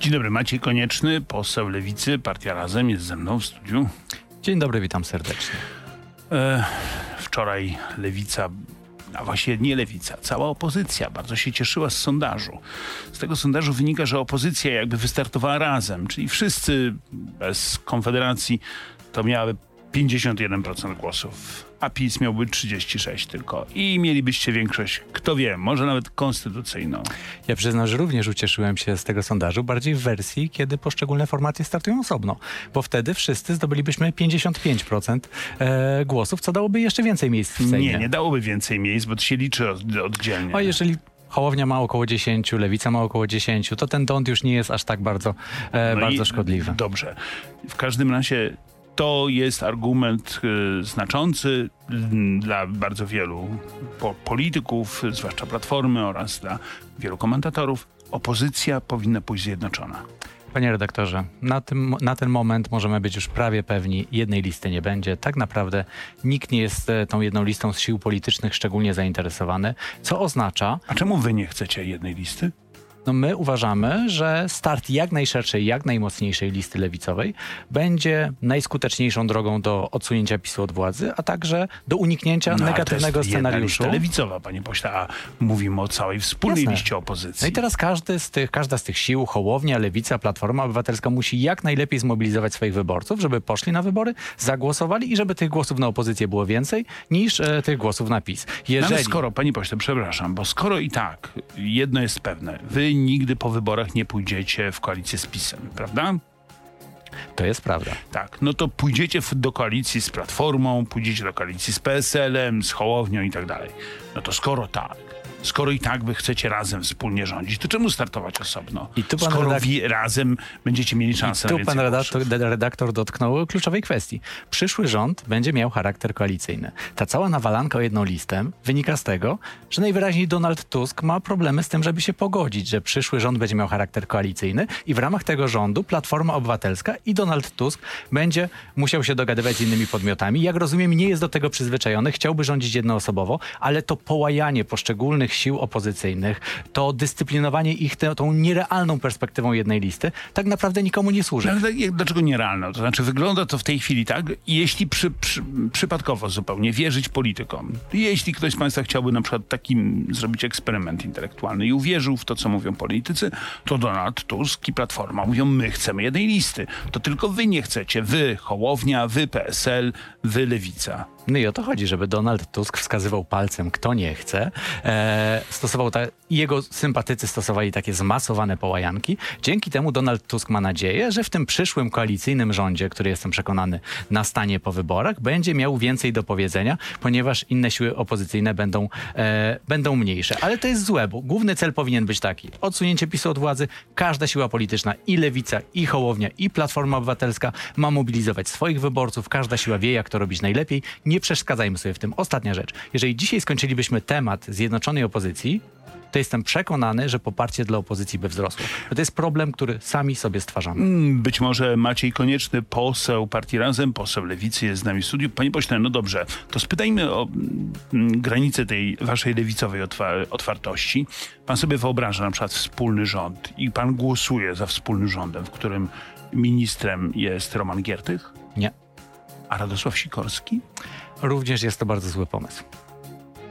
Dzień dobry, Maciej Konieczny, poseł Lewicy, Partia Razem jest ze mną w studiu. Dzień dobry, witam serdecznie. E, wczoraj Lewica, a właściwie nie Lewica, cała opozycja bardzo się cieszyła z sondażu. Z tego sondażu wynika, że opozycja jakby wystartowała razem, czyli wszyscy bez Konfederacji to miały 51% głosów, a PiS miałby 36 tylko. I mielibyście większość, kto wie, może nawet konstytucyjną. Ja przyznam, że również ucieszyłem się z tego sondażu, bardziej w wersji, kiedy poszczególne formacje startują osobno, bo wtedy wszyscy zdobylibyśmy 55% e, głosów, co dałoby jeszcze więcej miejsc w Sejmie. Nie, nie dałoby więcej miejsc, bo to się liczy od, oddzielnie. A jeżeli Hołownia ma około 10, Lewica ma około 10, to ten dąd już nie jest aż tak bardzo, e, No bardzo szkodliwy. Dobrze. W każdym razie to jest argument y, znaczący mm, dla bardzo wielu po, polityków, zwłaszcza Platformy oraz dla wielu komentatorów. Opozycja powinna pójść zjednoczona. Panie redaktorze, na, tym, na ten moment możemy być już prawie pewni, jednej listy nie będzie. Tak naprawdę nikt nie jest e, tą jedną listą z sił politycznych szczególnie zainteresowany, co oznacza, A czemu wy nie chcecie jednej listy? No my uważamy, że start jak najszerszej, jak najmocniejszej listy lewicowej będzie najskuteczniejszą drogą do odsunięcia PiSu od władzy, a także do uniknięcia No, ale negatywnego to jest jedna scenariuszu. lista lewicowa, panie pośle, a mówimy o całej wspólnej Jasne. liście opozycji. No i teraz każdy z tych, każda z tych sił, Hołownia, Lewica, Platforma Obywatelska musi jak najlepiej zmobilizować swoich wyborców, żeby poszli na wybory, zagłosowali i żeby tych głosów na opozycję było więcej niż e, tych głosów na PiS. Jeżeli... ale skoro, panie pośle, przepraszam, bo skoro i tak jedno jest pewne, wy nigdy po wyborach nie pójdziecie w koalicję z PiSem, prawda? To jest prawda. Tak, no to pójdziecie w- do koalicji z Platformą, pójdziecie do koalicji z PSL-em, z Hołownią i tak dalej. No to skoro tak, skoro i tak wy chcecie razem wspólnie rządzić, to czemu startować osobno? I tu pan skoro redak- wi- razem będziecie mieli szansę na Tu więcej pan redaktor, redaktor dotknął kluczowej kwestii. Przyszły rząd będzie miał charakter koalicyjny. Ta cała nawalanka o jedną listę wynika z tego, że najwyraźniej Donald Tusk ma problemy z tym, żeby się pogodzić, że przyszły rząd będzie miał charakter koalicyjny i w ramach tego rządu Platforma Obywatelska i Donald Tusk będzie musiał się dogadywać z innymi podmiotami. Jak rozumiem, nie jest do tego przyzwyczajony, chciałby rządzić jednoosobowo, ale to połajanie poszczególnych sił opozycyjnych, to dyscyplinowanie ich te, tą nierealną perspektywą jednej listy tak naprawdę nikomu nie służy. No, ale dlaczego nierealne? To znaczy wygląda to w tej chwili tak, jeśli przy, przy, przypadkowo zupełnie wierzyć politykom, jeśli ktoś z Państwa chciałby na przykład taki zrobić eksperyment intelektualny i uwierzył w to, co mówią politycy, to Donald Tusk i Platforma mówią, my chcemy jednej listy. To tylko wy nie chcecie. Wy Hołownia, wy PSL, wy Lewica. No i o to chodzi, żeby Donald Tusk wskazywał palcem, kto nie chce. E, stosował ta, jego sympatycy stosowali takie zmasowane połajanki. Dzięki temu Donald Tusk ma nadzieję, że w tym przyszłym koalicyjnym rządzie, który jestem przekonany nastanie po wyborach, będzie miał więcej do powiedzenia, ponieważ inne siły opozycyjne będą, e, będą mniejsze. Ale to jest złe, bo główny cel powinien być taki. Odsunięcie PiSu od władzy. Każda siła polityczna, i Lewica, i Hołownia, i Platforma Obywatelska ma mobilizować swoich wyborców. Każda siła wie, jak to robić najlepiej. Nie przeszkadzajmy sobie w tym. Ostatnia rzecz. Jeżeli dzisiaj skończylibyśmy temat zjednoczonej opozycji, to jestem przekonany, że poparcie dla opozycji by wzrosło. To jest problem, który sami sobie stwarzamy. Mm, Być może Maciej Konieczny, poseł Partii Razem, poseł Lewicy jest z nami w studiu. Panie pośle, no dobrze, to spytajmy o mm, granicę tej waszej lewicowej otwa- otwartości. Pan sobie wyobraża na przykład wspólny rząd i pan głosuje za wspólnym rządem, w którym ministrem jest Roman Giertych, Nie. a Radosław Sikorski? Również jest to bardzo zły pomysł.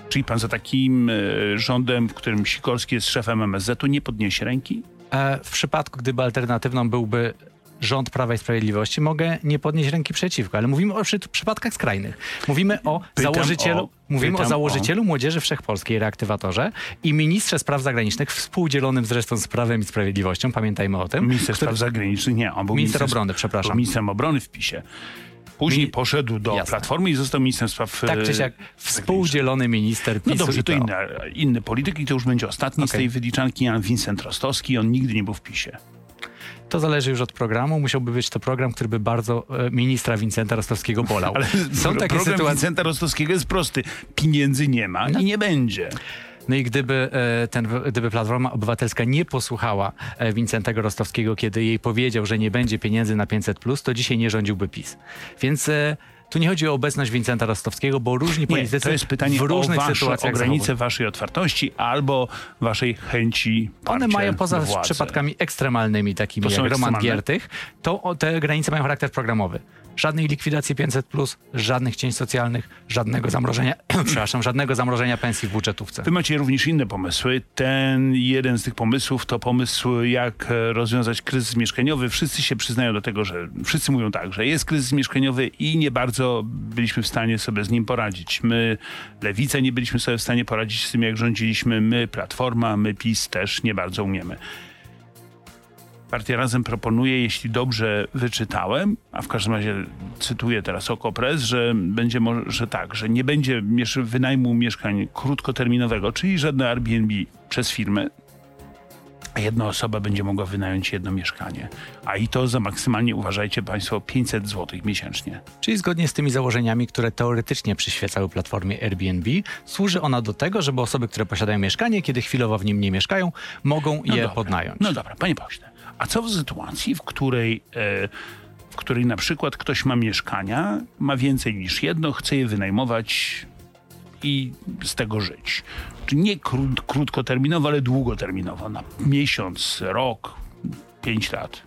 Czyli pan za takim e, rządem, w którym Sikorski jest szefem MSZ-u, nie podniesie ręki? E, w przypadku, gdyby alternatywną byłby rząd Prawa i Sprawiedliwości, mogę nie podnieść ręki przeciwko, ale mówimy o przy, przypadkach skrajnych. Mówimy o Pytam założycielu, o- mówimy o założycielu Młodzieży Wszechpolskiej, reaktywatorze i ministrze spraw zagranicznych, współdzielonym zresztą z Prawem i Sprawiedliwością, pamiętajmy o tym. Minister który- Spraw Zagranicznych nie, on był Minister ministrem- obrony, przepraszam. Ministrem obrony w PiSie. Później Mi- poszedł do Jasne. Platformy i został ministrem spraw tak czy e, siak, współdzielony minister PiSu No dobrze, to inny, inny polityk i to już będzie ostatni z Okej. tej wyliczanki, Jan Vincent Rostowski. On nigdy nie był w PiSie. To zależy już od programu. Musiałby być to program, który by bardzo e, ministra Wincenta Rostowskiego bolał. Ale Są takie program sytuacje. Vincenta Rostowskiego jest prosty. Pieniędzy nie ma No. i nie będzie. No i gdyby, e, ten, gdyby Platforma Obywatelska nie posłuchała e, Wincentego Rostowskiego, kiedy jej powiedział, że nie będzie pieniędzy na 500+, to dzisiaj nie rządziłby PiS. Więc e, Tu nie chodzi o obecność Wincenta Rostowskiego, bo różni Nie, politycy to jest pytanie w różnych o, wasze, sytuacjach o granicę zachowują. waszej otwartości albo waszej chęci One mają poza przypadkami ekstremalnymi, takimi To jak Roman? Giertych, to o, te granice mają charakter programowy. Żadnej likwidacji 500+, żadnych cięć socjalnych, żadnego zamrożenia, przepraszam, żadnego zamrożenia pensji w budżetówce. Wy macie również inne pomysły. Ten jeden z tych pomysłów to pomysł, jak e, rozwiązać kryzys mieszkaniowy. Wszyscy się przyznają do tego, że wszyscy mówią tak, że jest kryzys mieszkaniowy i nie bardzo byliśmy w stanie sobie z nim poradzić. My, Lewica, nie byliśmy sobie w stanie poradzić z tym, jak rządziliśmy. My, Platforma, my, PiS też nie bardzo umiemy. Partia Razem proponuje, jeśli dobrze wyczytałem, a w każdym razie cytuję teraz Okopres, że będzie może tak, że nie będzie wynajmu mieszkań krótkoterminowego, czyli żadne Airbnb przez firmy, jedna osoba będzie mogła wynająć jedno mieszkanie. A i to za maksymalnie, uważajcie Państwo, 500 zł miesięcznie. Czyli zgodnie z tymi założeniami, które teoretycznie przyświecały platformie Airbnb, służy ona do tego, żeby osoby, które posiadają mieszkanie, kiedy chwilowo w nim nie mieszkają, mogą No je dobra. podnająć. No dobra, panie pośle. A co w sytuacji, w której, e, w której na przykład ktoś ma mieszkania, ma więcej niż jedno, chce je wynajmować i z tego żyć? Nie krót, krótkoterminowo, ale długoterminowo, na miesiąc, rok, pięć lat.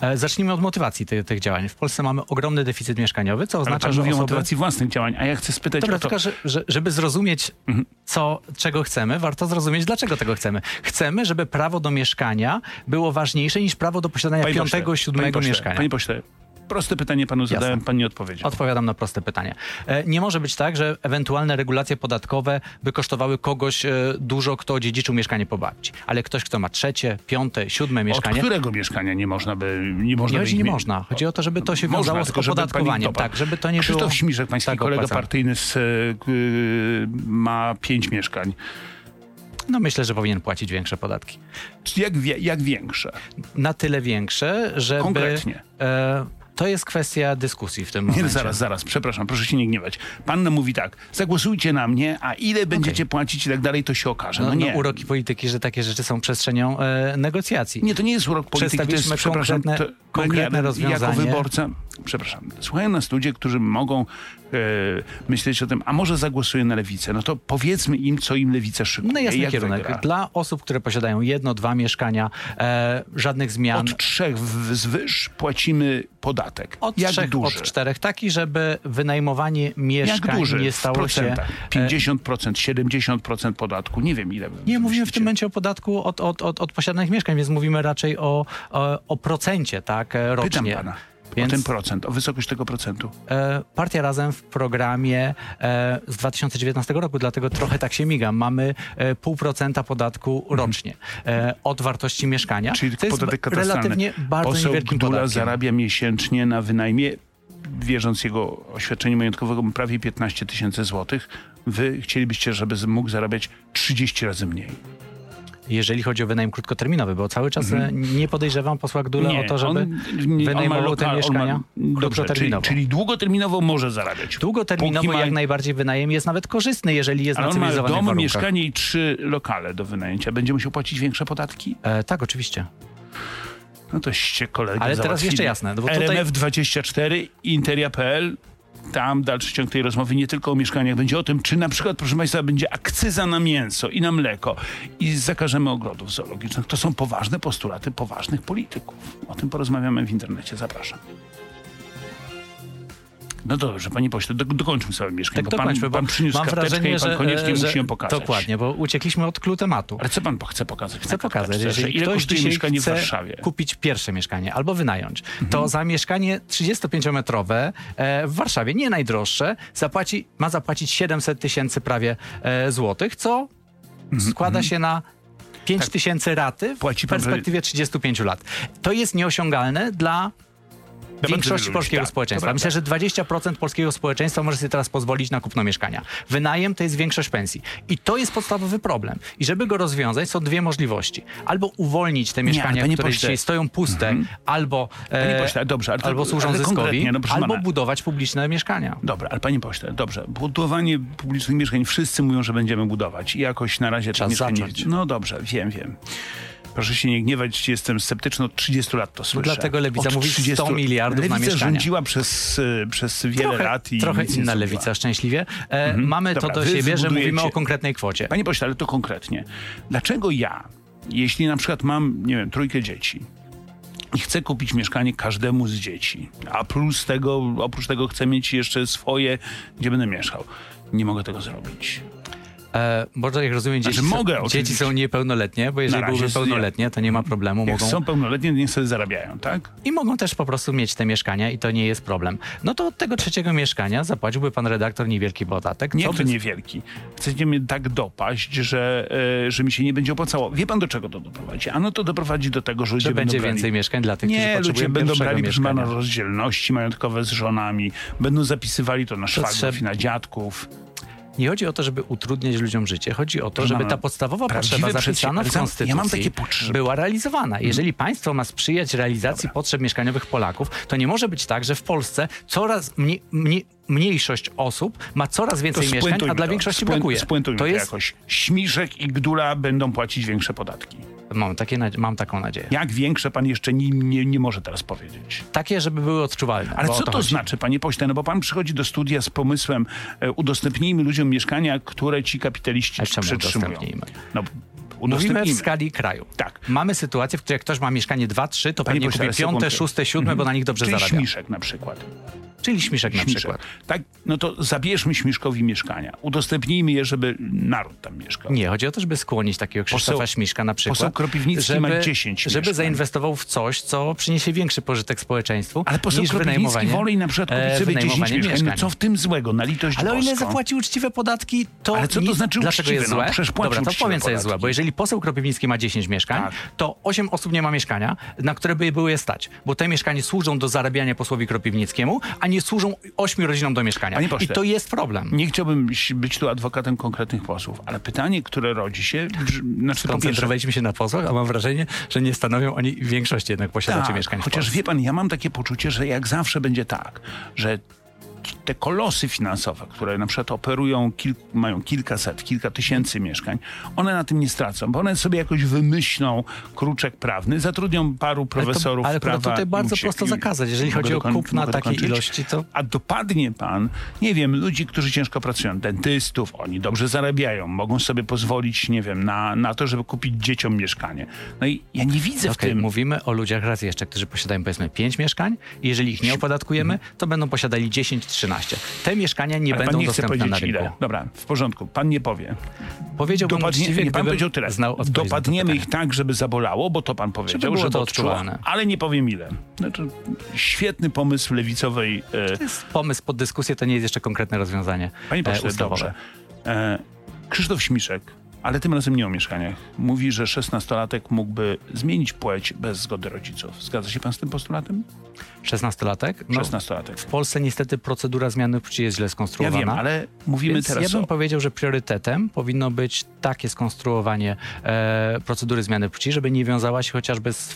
E, Zacznijmy od motywacji tych, tych działań. W Polsce mamy ogromny deficyt mieszkaniowy, co Ale oznacza, pan że mówi o osoby... motywacji własnych działań, a ja chcę spytać Dobra, o to... tylko że, że, żeby zrozumieć, Mhm. co, czego chcemy, warto zrozumieć, dlaczego tego chcemy. Chcemy, żeby prawo do mieszkania było ważniejsze niż prawo do posiadania Panie pośle, piątego, panie siódmego pośle, mieszkania. Panie pośle, proste pytanie panu zadałem, pan nie odpowiedział. Odpowiadam na proste pytanie. E, Nie może być tak, że ewentualne regulacje podatkowe by kosztowały kogoś e, dużo, kto dziedziczył mieszkanie po babci. Ale ktoś, kto ma trzecie, piąte, siódme Od mieszkanie, którego mieszkania nie można by... Nie, można nie by nie można. Chodzi o to, żeby to się Można, wiązało z opodatkowaniem. Tak, żeby to nie Krzysztof było... Śmiszek, pański tak kolega opłacane. partyjny z, k- ma pięć mieszkań. No myślę, że powinien płacić większe podatki. Jak, jak większe? Na tyle większe, żeby... Konkretnie. E, to jest kwestia dyskusji w tym Nie, momencie. zaraz, zaraz, przepraszam, proszę się nie gniewać. Pan nam mówi tak, zagłosujcie na mnie, a ile będziecie płacić i tak dalej, to się okaże. No, No, no, nie. uroki polityki, że takie rzeczy są przestrzenią e, negocjacji. Nie, to nie jest urok polityki, to jest, przepraszam, konkretne- to, konkretne nie, Jako rozwiązanie. wyborca, przepraszam, słuchają nas ludzie, którzy mogą e, myśleć o tym, a może zagłosuję na lewicę, no to powiedzmy im, co im lewica szykuje. No jasny kierunek. Dla osób, które posiadają jedno, dwa mieszkania, e, żadnych zmian. Od trzech w- zwyż płacimy podatek. Od jak trzech, duży? od czterech, taki, żeby wynajmowanie mieszkań nie stało się... procentach? e, 50%, 70% podatku, nie wiem ile. Nie mówimy w tym momencie o podatku od, od, od, od posiadanych mieszkań, więc mówimy raczej o, o, o procencie, tak, e, rocznie. Pytam pana Więc- o ten procent, o wysokość tego procentu. E, Partia Razem w programie e, z 2019 roku, dlatego trochę tak się migam. Mamy e, pół procenta podatku rocznie e, od wartości mieszkania. Czyli to jest podatek ba- katastralny. relatywnie bardzo Poseł niewielkim Gdula podatkiem. zarabia miesięcznie na wynajmie, wierząc jego oświadczeniu majątkowego, prawie 15 tysięcy złotych. Wy chcielibyście, żeby mógł zarabiać 30 razy mniej. Jeżeli chodzi o wynajem krótkoterminowy, bo cały czas e, nie podejrzewam posła Gdula o to, żeby Mhm. on, nie- wynajmował te lokal- on mieszkania ma- Dobrze, czyli, krótkoterminowo. czyli długoterminowo może zarabiać. Długoterminowo ma- jak najbardziej wynajem jest nawet korzystny, jeżeli jest Ale na cywilizowanych dom, warunkach. mieszkanie i trzy lokale do wynajęcia. Będzie musiał płacić większe podatki? E, tak, oczywiście. No toście kolegę Ale teraz jeszcze jasne, no bo tutaj- RMF24, Interia.pl, tam dalszy ciąg tej rozmowy nie tylko o mieszkaniach, będzie o tym, czy na przykład, proszę Państwa, będzie akcyza na mięso i na mleko i zakażemy ogrodów zoologicznych. To są poważne postulaty poważnych polityków. O tym porozmawiamy w internecie. Zapraszam. No dobrze, panie pośle, do, dokończmy sobie mieszkanie, Tak bo pan, bo pan przyniósł mam wrażenie, i pan koniecznie że musi ją pokazać. Dokładnie, bo uciekliśmy od clue tematu. Ale co pan chce pokazać? Chcę pokazać, jeżeli ile ktoś kosztuje dzisiaj mieszkanie w chce Warszawie? kupić pierwsze mieszkanie albo wynająć, to za mieszkanie 35-metrowe e, w Warszawie, nie najdroższe, zapłaci, ma zapłacić 700 tysięcy prawie e, złotych, co składa się na 5 Tak. tysięcy raty w Płaci pan perspektywie 35 lat. To jest nieosiągalne dla większości polskiego tak, społeczeństwa. Myślę, że 20% polskiego społeczeństwa może sobie teraz pozwolić na kupno mieszkania. Wynajem to jest większość pensji. I to jest podstawowy problem. I żeby go rozwiązać, są dwie możliwości. Albo uwolnić te mieszkania, panie które pośle. dzisiaj stoją puste, albo, e, pośle, dobrze, ale albo służą ale zyskowi, no albo pana. budować publiczne mieszkania. Dobra, ale panie pośle, dobrze. Budowanie publicznych mieszkań, wszyscy mówią, że będziemy budować. I jakoś na razie Czas nie zacząć. widzę. No dobrze, wiem, wiem. Proszę się nie gniewać, jestem sceptyczny, od 30 lat to słyszę. dlatego Lewica Od mówi 100 miliardów na Lewica mieszkania. rządziła przez, e, przez wiele Trochę, lat i trochę inna lewica, szczęśliwie. E, Mamy Dobra, to do siebie, że mówimy o konkretnej kwocie. Panie pośle, ale to konkretnie. Dlaczego ja, jeśli na przykład mam, nie wiem, trójkę dzieci i chcę kupić mieszkanie każdemu z dzieci, a plus tego, oprócz tego chcę mieć jeszcze swoje, gdzie będę mieszkał, nie mogę tego zrobić. E, bo to jak rozumiem, dzieci, Znaczy, mogę, są, dzieci są niepełnoletnie, bo jeżeli byłyby pełnoletnie, to nie ma problemu. Jak Mogą, są pełnoletnie, niech sobie zarabiają, tak? I mogą też po prostu mieć te mieszkania i to nie jest problem. No to od tego trzeciego mieszkania zapłaciłby pan redaktor niewielki podatek. Nie, to by- niewielki. Chcecie mnie tak dopaść, że, e, że mi się nie będzie opłacało. Wie pan, do czego to doprowadzi? Ano to doprowadzi do tego, że ludzie że będzie brali... więcej mieszkań dla tych, którzy Nie, potrzebują ludzie będą brali, proszę pana, rozdzielności majątkowe z żonami, będą zapisywali to na szwagrów trzeba- i na dziadków. Nie chodzi o to, żeby utrudniać ludziom życie. Chodzi o to, żeby ta podstawowa potrzeba zapisana w Konstytucji Ja była realizowana. Jeżeli państwo ma sprzyjać realizacji potrzeb mieszkaniowych Polaków, to nie może być tak, że w Polsce coraz mniej, mniej, mniejszość osób ma coraz więcej mieszkań, a dla to. większości brakuje. Spuentujmy To to jest, jakoś. Śmiszek i Gdula będą płacić większe podatki. Mam, takie, mam taką nadzieję. Jak większe pan jeszcze nie, nie, nie może teraz powiedzieć. Takie, żeby były odczuwalne. Ale co to, chodzi. znaczy, panie pośle? No bo pan przychodzi do studia z pomysłem e, udostępnijmy ludziom mieszkania, które ci kapitaliści czemu przetrzymują. No, Mówimy w skali kraju. Tak. Mamy sytuację, w której jak ktoś ma mieszkanie 2, 3, to Panie pewnie kupi piąte, szóste, siódme, bo na nich dobrze Czyli zarabia. śmiszek na przykład. Czyli śmiszek na Śmiszek. przykład. Tak, no to zabierzmy Śmiszkowi mieszkania. Udostępnijmy je, żeby naród tam mieszkał. Nie, chodzi o to, żeby skłonić takiego Krzysztofa Poseł- Śmiszka na przykład. poseł Kropiwnicki ma 10 Żeby mieszkań. zainwestował w coś, co przyniesie większy pożytek społeczeństwu Ale poseł niż Kropiwnicki woli na przykład e, kupić sobie 10 wynajmowanie mieszkań. No mieszkań. co w tym złego? Na litość Ale o ile boską. zapłaci uczciwe podatki, to Ale co to znaczy Dlaczego uczciwe? jest No, złe? płaci Dobra, to powiem co jest złe, bo jeżeli poseł Kropiwnicki ma 10 mieszkań, Tak. to 8 osób nie ma mieszkania, na które by były je stać, bo te mieszkania służą do zarabiania posłowi Kropiwnickiemu, a nie służą 8 rodzinom do mieszkania. Panie pośle, I to jest problem. Nie chciałbym być tu adwokatem konkretnych posłów, ale pytanie, które rodzi się, znaczy po pierwsze, Koncentrowaliśmy się na posłach, a mam wrażenie, że nie stanowią oni większości jednak posiadaczy tak, mieszkań chociaż wie pan, ja mam takie poczucie, że jak zawsze będzie tak, że te kolosy finansowe, które na przykład operują, kil, mają kilkaset, kilka tysięcy mieszkań, one na tym nie stracą, bo one sobie jakoś wymyślą kruczek prawny, zatrudnią paru profesorów ale to, ale prawa. tutaj i bardzo uciek- prosto zakazać. Jeżeli chodzi o kupna takiej ilości, to A dopadnie pan, nie wiem, ludzi, którzy ciężko pracują, dentystów, oni dobrze zarabiają, mogą sobie pozwolić, nie wiem, na, na to, żeby kupić dzieciom mieszkanie. No i ja nie widzę w Okej, tym... mówimy o ludziach raz jeszcze, którzy posiadają powiedzmy 5 mieszkań i jeżeli ich nie opodatkujemy, to będą posiadali 10-13. Te mieszkania nie Ale będą pan nie chce dostępne na rynku. ile. Dobra, w porządku, pan nie powie. Powiedziałbym Dopadnie, uczciwie, nie pan powiedział tyle. to Dopadniemy ich tak, żeby zabolało, bo to pan powiedział, było żeby to odczuło, odczuwalne. ale nie powiem ile. Znaczy, świetny pomysł lewicowej... E, To jest pomysł pod dyskusję, to nie jest jeszcze konkretne rozwiązanie Panie e, pośle, ustawowe. dobrze. E, Krzysztof Śmiszek, ale tym razem nie o mieszkaniach, mówi, że 16-latek mógłby zmienić płeć bez zgody rodziców. Zgadza się pan z tym postulatem? 16-latek? No, 16-latek. w Polsce niestety procedura zmiany płci jest źle Ja skonstruowana. wiem, ale mówimy Więc teraz ja bym o... powiedział, że priorytetem powinno być takie skonstruowanie e, procedury zmiany płci, żeby nie wiązała się chociażby z,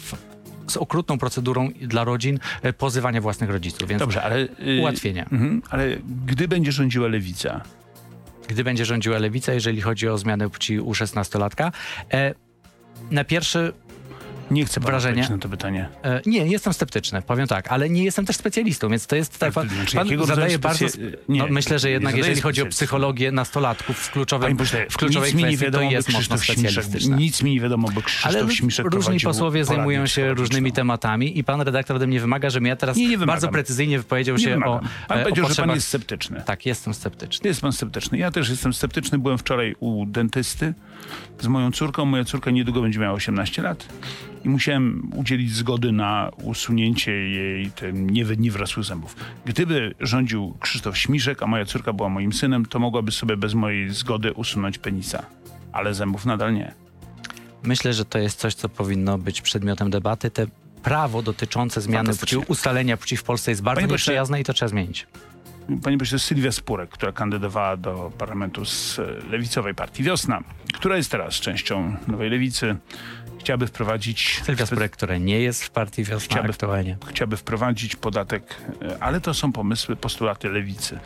z okrutną procedurą dla rodzin e, pozywania własnych rodziców. Więc Dobrze, ale... y, ułatwienia. Mhm, ale gdy będzie rządziła lewica, Gdy będzie rządziła lewica, jeżeli chodzi o zmianę płci u 16-latka, e, na pierwszy nie chcę odpowiedzieć na to pytanie. E, Nie, jestem sceptyczny, powiem tak, ale nie jestem też specjalistą, więc to jest tak. Ale Pan, znaczy, pan zadaje bardzo. specy- sp- nie, no, myślę, że jednak jeżeli chodzi o psychologię nastolatków w kluczowym, pośle, w kluczowej nic mi nie kwestii, to wiadomo, by jest mocno specjalistyczne. nic mi nie wiadomo, Ale Krzysztof Śmiszek różni posłowie zajmują się różnymi tematami i pan redaktor ode mnie wymaga, żebym ja teraz Nie, nie bardzo precyzyjnie wypowiedział się o. Pan e, powiedział, że pan jest sceptyczny. Tak, jestem sceptyczny. Jest pan sceptyczny. Ja też jestem sceptyczny. Byłem wczoraj u dentysty z moją córką. Moja córka niedługo będzie miała 18 lat i musiałem udzielić zgody na usunięcie jej tym niewy- niewrasłych zębów. Gdyby rządził Krzysztof Śmiszek, a moja córka była moim synem, to mogłaby sobie bez mojej zgody usunąć penisa. Ale zębów nadal nie. Myślę, że to jest coś, co powinno być przedmiotem debaty. Te prawo dotyczące zmiany płci, ustalenia płci w Polsce jest bardzo Panie nieprzyjazne i to trzeba zmienić. Pani pośle Sylwia Spurek, która kandydowała do parlamentu z e, lewicowej partii Wiosna, która jest teraz częścią Nowej Lewicy, chciałaby wprowadzić... Sylwia Spurek, która nie jest w partii Wiosna aktualnie. chciałaby wprowadzić podatek, e, ale to są pomysły, postulaty lewicy.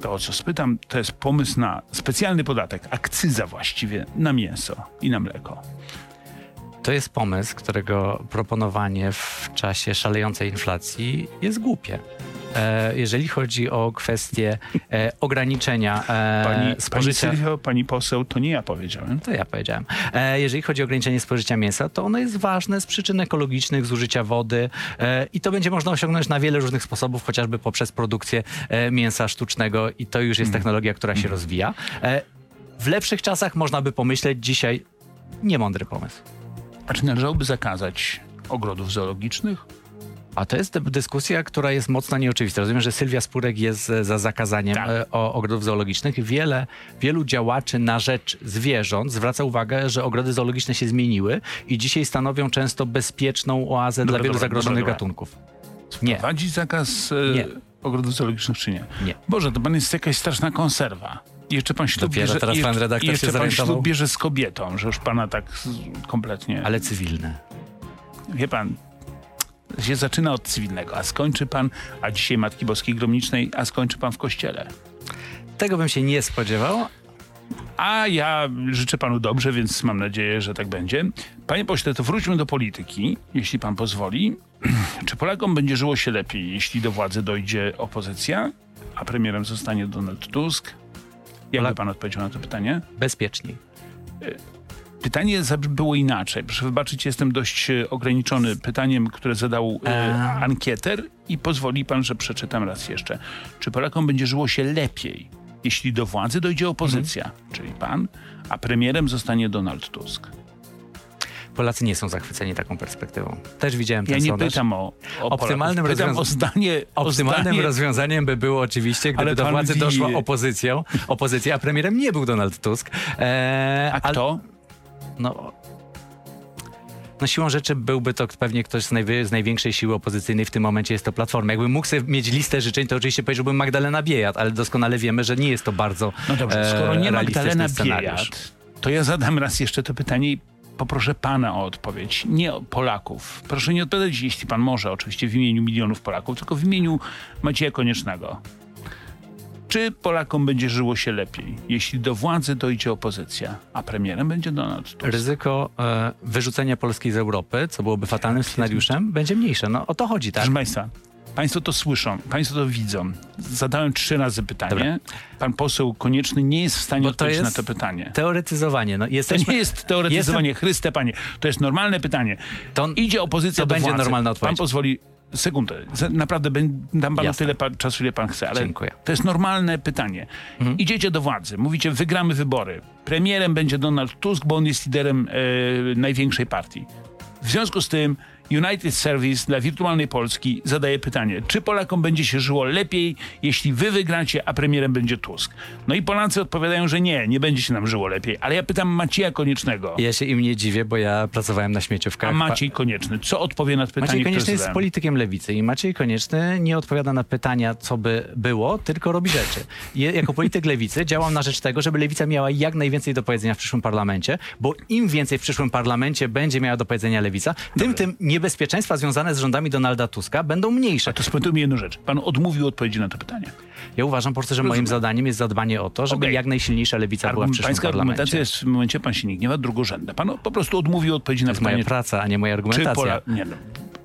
To o co spytam, to jest pomysł na specjalny podatek, akcyza właściwie, na mięso i na mleko. To jest pomysł, którego proponowanie w czasie szalejącej inflacji jest głupie. E, jeżeli chodzi o kwestię e, ograniczenia e, Pani, pani spożycia... Sylwio, pani poseł, to nie ja powiedziałem. To ja powiedziałem. Jeżeli chodzi o ograniczenie spożycia mięsa, to ono jest ważne z przyczyn ekologicznych, zużycia wody i to będzie można osiągnąć na wiele różnych sposobów, chociażby poprzez produkcję mięsa sztucznego i to już jest technologia, która się rozwija. E, w lepszych czasach można by pomyśleć dzisiaj niemądry pomysł. A czy należałoby zakazać ogrodów zoologicznych? A to jest dy- dyskusja, która jest mocno nieoczywista. Rozumiem, że Sylwia Spurek jest e, za zakazaniem Tak. e, ogrodów zoologicznych. Wiele, wielu działaczy na rzecz zwierząt zwraca uwagę, że ogrody zoologiczne się zmieniły i dzisiaj stanowią często bezpieczną oazę dla wielu dobra, zagrożonych dobra, dobra. gatunków. Nie. Wprowadzić zakaz e, Nie. ogrodów zoologicznych czy nie? Nie. Boże, to pan jest jakaś straszna konserwa. I jeszcze pan ślub Dopiero bierze, teraz i pan jeszcze, redaktor jeszcze się pan ślub bierze z kobietą, że już pana tak kompletnie... Ale cywilne. Wie pan, się zaczyna od cywilnego, a skończy pan, a dzisiaj Matki Boskiej Gromnicznej, a skończy pan w kościele. Tego bym się nie spodziewał. A ja życzę panu dobrze, więc mam nadzieję, że tak będzie. Panie pośle, to wróćmy do polityki, jeśli pan pozwoli. Czy Polakom będzie żyło się lepiej, jeśli do władzy dojdzie opozycja, a premierem zostanie Donald Tusk? Jakby Polak- pan odpowiedział na to pytanie? Bezpieczniej. Pytanie było inaczej. Proszę wybaczyć, jestem dość e, ograniczony pytaniem, które zadał e, A. ankieter i pozwoli pan, że przeczytam raz jeszcze. Czy Polakom będzie żyło się lepiej, jeśli do władzy dojdzie opozycja, czyli pan, a premierem zostanie Donald Tusk? Polacy nie są zachwyceni taką perspektywą. Też widziałem ten Ja nie sondaż. pytam o, o Optymalnym. Pytam o zdanie... Optymalnym zdanie- rozwiązaniem by było oczywiście, gdyby Ale do władzy wie- doszła opozycją, opozycja, a premierem nie był Donald Tusk. E, A kto? No, no siłą rzeczy byłby to pewnie ktoś z, najwy, z największej siły opozycyjnej w tym momencie jest to Platforma. Jakbym mógł sobie mieć listę życzeń, to oczywiście powiedziałbym Magdalena Biejat, ale doskonale wiemy, że nie jest to bardzo No dobrze, e, skoro nie realistyczny Magdalena. Biejat, to ja zadam raz jeszcze to pytanie i poproszę pana o odpowiedź. Nie Polaków. Proszę nie odpowiadać, jeśli pan może, oczywiście w imieniu milionów Polaków, tylko w imieniu Macieja Koniecznego. Czy Polakom będzie żyło się lepiej, jeśli do władzy dojdzie opozycja, a premierem będzie Donald Tusk? Ryzyko e, wyrzucenia Polski z Europy, co byłoby fatalnym scenariuszem, będzie mniejsze. No o to chodzi, tak? Proszę Państwa, Państwo to słyszą, Państwo to widzą. Zadałem trzy razy pytanie. Pan poseł Konieczny nie jest w stanie to odpowiedzieć na to pytanie. Teoretyzowanie. No, To jesteśmy, nie jest teoretyzowanie, Chryste Panie. To jest normalne pytanie. To- Idzie opozycja to do będzie władzy. normalna odpowiedź. Pan pozwoli, sekundę, naprawdę dam panu Jasne. tyle pa, czasu, ile pan chce, ale Dziękuję. Mhm. to jest normalne pytanie. Idziecie do władzy, mówicie, wygramy wybory. Premierem będzie Donald Tusk, bo on jest liderem e, największej partii. W związku z tym United Service dla wirtualnej Polski zadaje pytanie, czy Polakom będzie się żyło lepiej, jeśli wy wygracie, a premierem będzie Tusk? No i Polacy odpowiadają, że nie, nie będzie się nam żyło lepiej. Ale ja pytam Macieja Koniecznego. Ja się im nie dziwię, bo ja pracowałem na śmieciówkach. A Maciej Konieczny, co odpowie na pytanie, Maciej Konieczny jest politykiem lewicy i Maciej Konieczny nie odpowiada na pytania, co by było, tylko robi rzeczy. Je, jako polityk lewicy działam na rzecz tego, żeby lewica miała jak najwięcej do powiedzenia w przyszłym parlamencie, bo im więcej w przyszłym parlamencie będzie miała do powiedzenia lewica, tym tym niebezpieczeństwa związane z rządami Donalda Tuska będą mniejsze. To spytuję mi jedną rzecz. Pan odmówił odpowiedzi na to pytanie. Ja uważam po prostu, że moim Rozumiem. zadaniem jest zadbanie o to, żeby Okej. jak najsilniejsza lewica była w przyszłym Pańska argumentacja parlamencie. jest w momencie, pan się nie gniewa, drugorzędna. Pan po prostu odmówił odpowiedzi na To jest moja pytanie, praca, a nie moja argumentacja. Pola... Nie, no.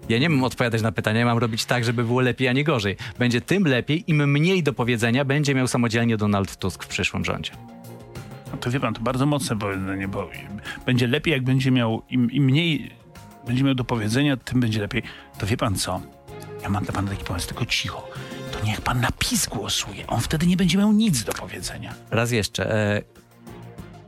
Ja nie mam odpowiadać na pytania, ja mam robić tak, żeby było lepiej, a nie gorzej. Będzie tym lepiej, im mniej do powiedzenia będzie miał samodzielnie Donald Tusk w przyszłym rządzie. no to wie pan, to bardzo mocne powiedzenie, bo będzie lepiej, jak będzie miał, im, im mniej będzie miał do powiedzenia, tym będzie lepiej. To wie pan co? Ja mam dla pana taki pomysł, tylko cicho. To niech pan na PiS głosuje. On wtedy nie będzie miał nic do powiedzenia. Raz jeszcze. E,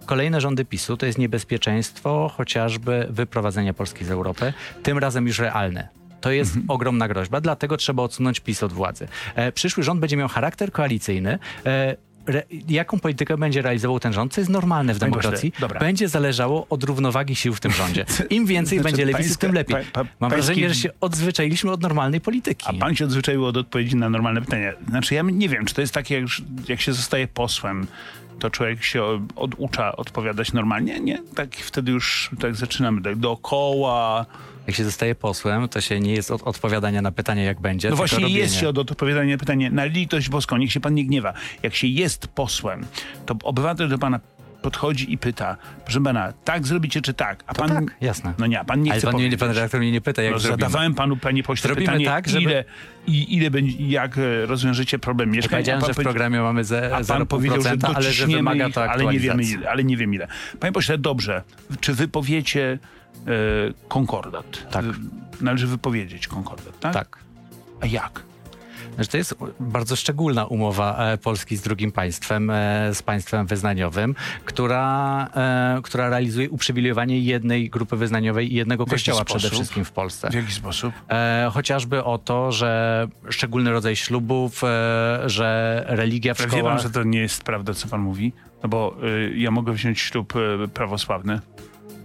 kolejne rządy PiSu to jest niebezpieczeństwo chociażby wyprowadzenia Polski z Europy, tym razem już realne. To jest ogromna groźba, dlatego trzeba odsunąć PiS od władzy. E, przyszły rząd będzie miał charakter koalicyjny. E, Re, jaką politykę będzie realizował ten rząd, co jest normalne w Panie demokracji, pośle, będzie zależało od równowagi sił w tym rządzie. Im więcej Znaczy, będzie lewicy, pańska- tym lepiej. pa- pa- Mam pański- wrażenie, że się odzwyczailiśmy od normalnej polityki. A pan się odzwyczaił od odpowiedzi na normalne pytania. Znaczy ja nie wiem, czy to jest takie, jak, jak się zostaje posłem, to człowiek się oducza odpowiadać normalnie? Nie, tak wtedy już tak zaczynamy tak dookoła. Jak się zostaje posłem, to się nie jest od odpowiadania na pytanie, jak będzie. No właśnie robienie. jest się od odpowiadania na pytanie, na litość boską, niech się pan nie gniewa. Jak się jest posłem, to obywatel do pana podchodzi i pyta, proszę pana, tak zrobicie czy tak? A pan... tak, jasne. No nie, a pan nie Ale chce pan, powiedzieć. pan redaktor mnie nie pyta, jak No, zrobimy. zadawałem panu, panie pośle, Zrobimy pytanie, tak, żeby- ile, i, ile będzie, jak e, rozwiążecie problem mieszkań. powiedziałem, że w programie mamy ze, a pan powiedział, że 0,5%, ale że wymaga to ale nie wiemy ile, ale nie wiem ile. Panie pośle, dobrze, czy wy powiecie e, konkordat? Tak. Y, Należy wypowiedzieć konkordat, tak? Tak. A jak? Znaczy, to jest bardzo szczególna umowa e, Polski z drugim państwem, e, z państwem wyznaniowym, która, e, która realizuje uprzywilejowanie jednej grupy wyznaniowej i jednego kościoła przede sposób? wszystkim w Polsce. W jaki sposób? Chociażby o to, że szczególny rodzaj ślubów, że religia w Ja szkołach... że to nie jest prawda, co pan mówi? No bo y, ja mogę wziąć ślub prawosławny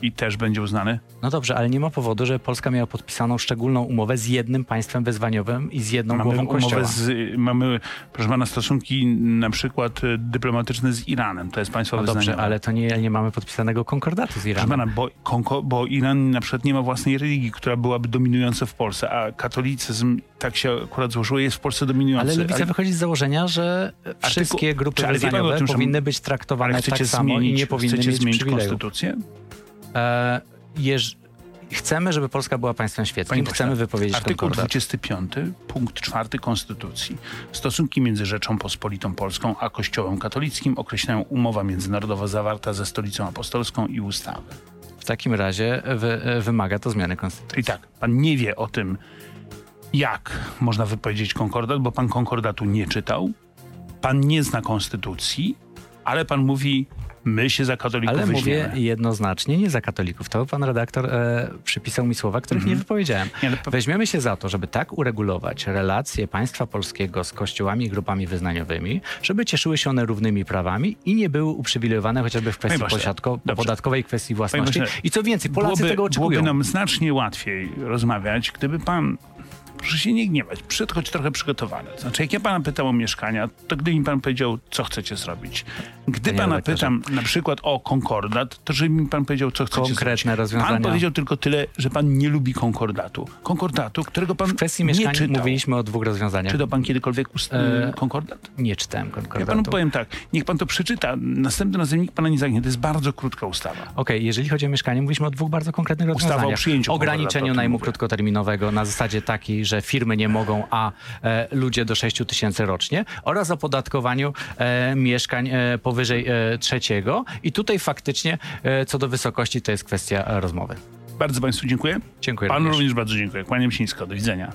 i też będzie uznany. No dobrze, ale nie ma powodu, że Polska miała podpisaną szczególną umowę z jednym państwem wyznaniowym i z jedną Mamy głową kościoła. z, mamy, proszę pana, stosunki na przykład y, dyplomatyczne z Iranem. To jest państwo No dobrze, wyznaniowe. ale to nie, nie mamy podpisanego konkordatu z Proszę Iranem. pana, bo, konko, bo Iran na przykład nie ma własnej religii, która byłaby dominująca w Polsce, a katolicyzm, tak się akurat złożyło, jest w Polsce dominujący. Ale lewica Ale- wychodzi z założenia, że wszystkie grupy czy- wyznaniowe tym, powinny być traktowane tak samo zmienić, i nie powinny mieć zmienić przywilejów. konstytucję? E, jeż, chcemy, żeby Polska była państwem świeckim, chcemy wypowiedzieć Artykuł konkordat. 25, punkt 4 Konstytucji. Stosunki między Rzeczą Pospolitą Polską a Kościołem katolickim określają umowa międzynarodowa zawarta ze Stolicą Apostolską i ustawy. W takim razie wy, wymaga to zmiany konstytucji. I tak, pan nie wie o tym, jak można wypowiedzieć konkordat, bo pan konkordatu nie czytał, pan nie zna konstytucji, ale pan mówi, my się za katolików Ale mówię weźmiemy. jednoznacznie, nie za katolików. To pan redaktor e, przypisał mi słowa, których nie wypowiedziałem. Mhm. Nie, ale po- Weźmiemy się za to, żeby tak uregulować relacje państwa polskiego z kościołami i grupami wyznaniowymi, żeby cieszyły się one równymi prawami i nie były uprzywilejowane chociażby w kwestii posiadko, podatkowej, kwestii własności. I co więcej, Polacy byłoby, tego oczekują. Byłoby nam znacznie łatwiej rozmawiać, gdyby pan, proszę się nie gniewać, choć trochę przygotowany. Znaczy, jak ja pana pytam o mieszkania, to gdyby mi pan powiedział, co chcecie zrobić. Gdy Panie pana redaktorze. pytam na przykład o konkordat, to żeby mi pan powiedział, co chcecie Konkretne zrobić. rozwiązania. Pan powiedział tylko tyle, że pan nie lubi konkordatu. Konkordatu, którego pan W kwestii nie mieszkań czytał. mówiliśmy o dwóch rozwiązaniach. Czytał pan kiedykolwiek ust- E, konkordat? Nie czytałem Ja konkordatu. panu powiem tak, niech pan to przeczyta. Następnym razem nikt pana nie zagnie. To jest bardzo krótka ustawa. Okej, jeżeli chodzi o mieszkanie, mówiliśmy o dwóch bardzo konkretnych Ustawa o rozwiązaniach. przyjęciu Ograniczeniu najmu mówię. krótkoterminowego na zasadzie takiej, że firmy nie mogą, a e, ludzie do 6 tysięcy rocznie oraz opodatkowaniu e, mieszkań e, powyżej trzeciego. I tutaj faktycznie co do wysokości to jest kwestia rozmowy. Bardzo państwu dziękuję. Dziękuję Panu również. również bardzo dziękuję. Kłaniam się nisko. Do widzenia.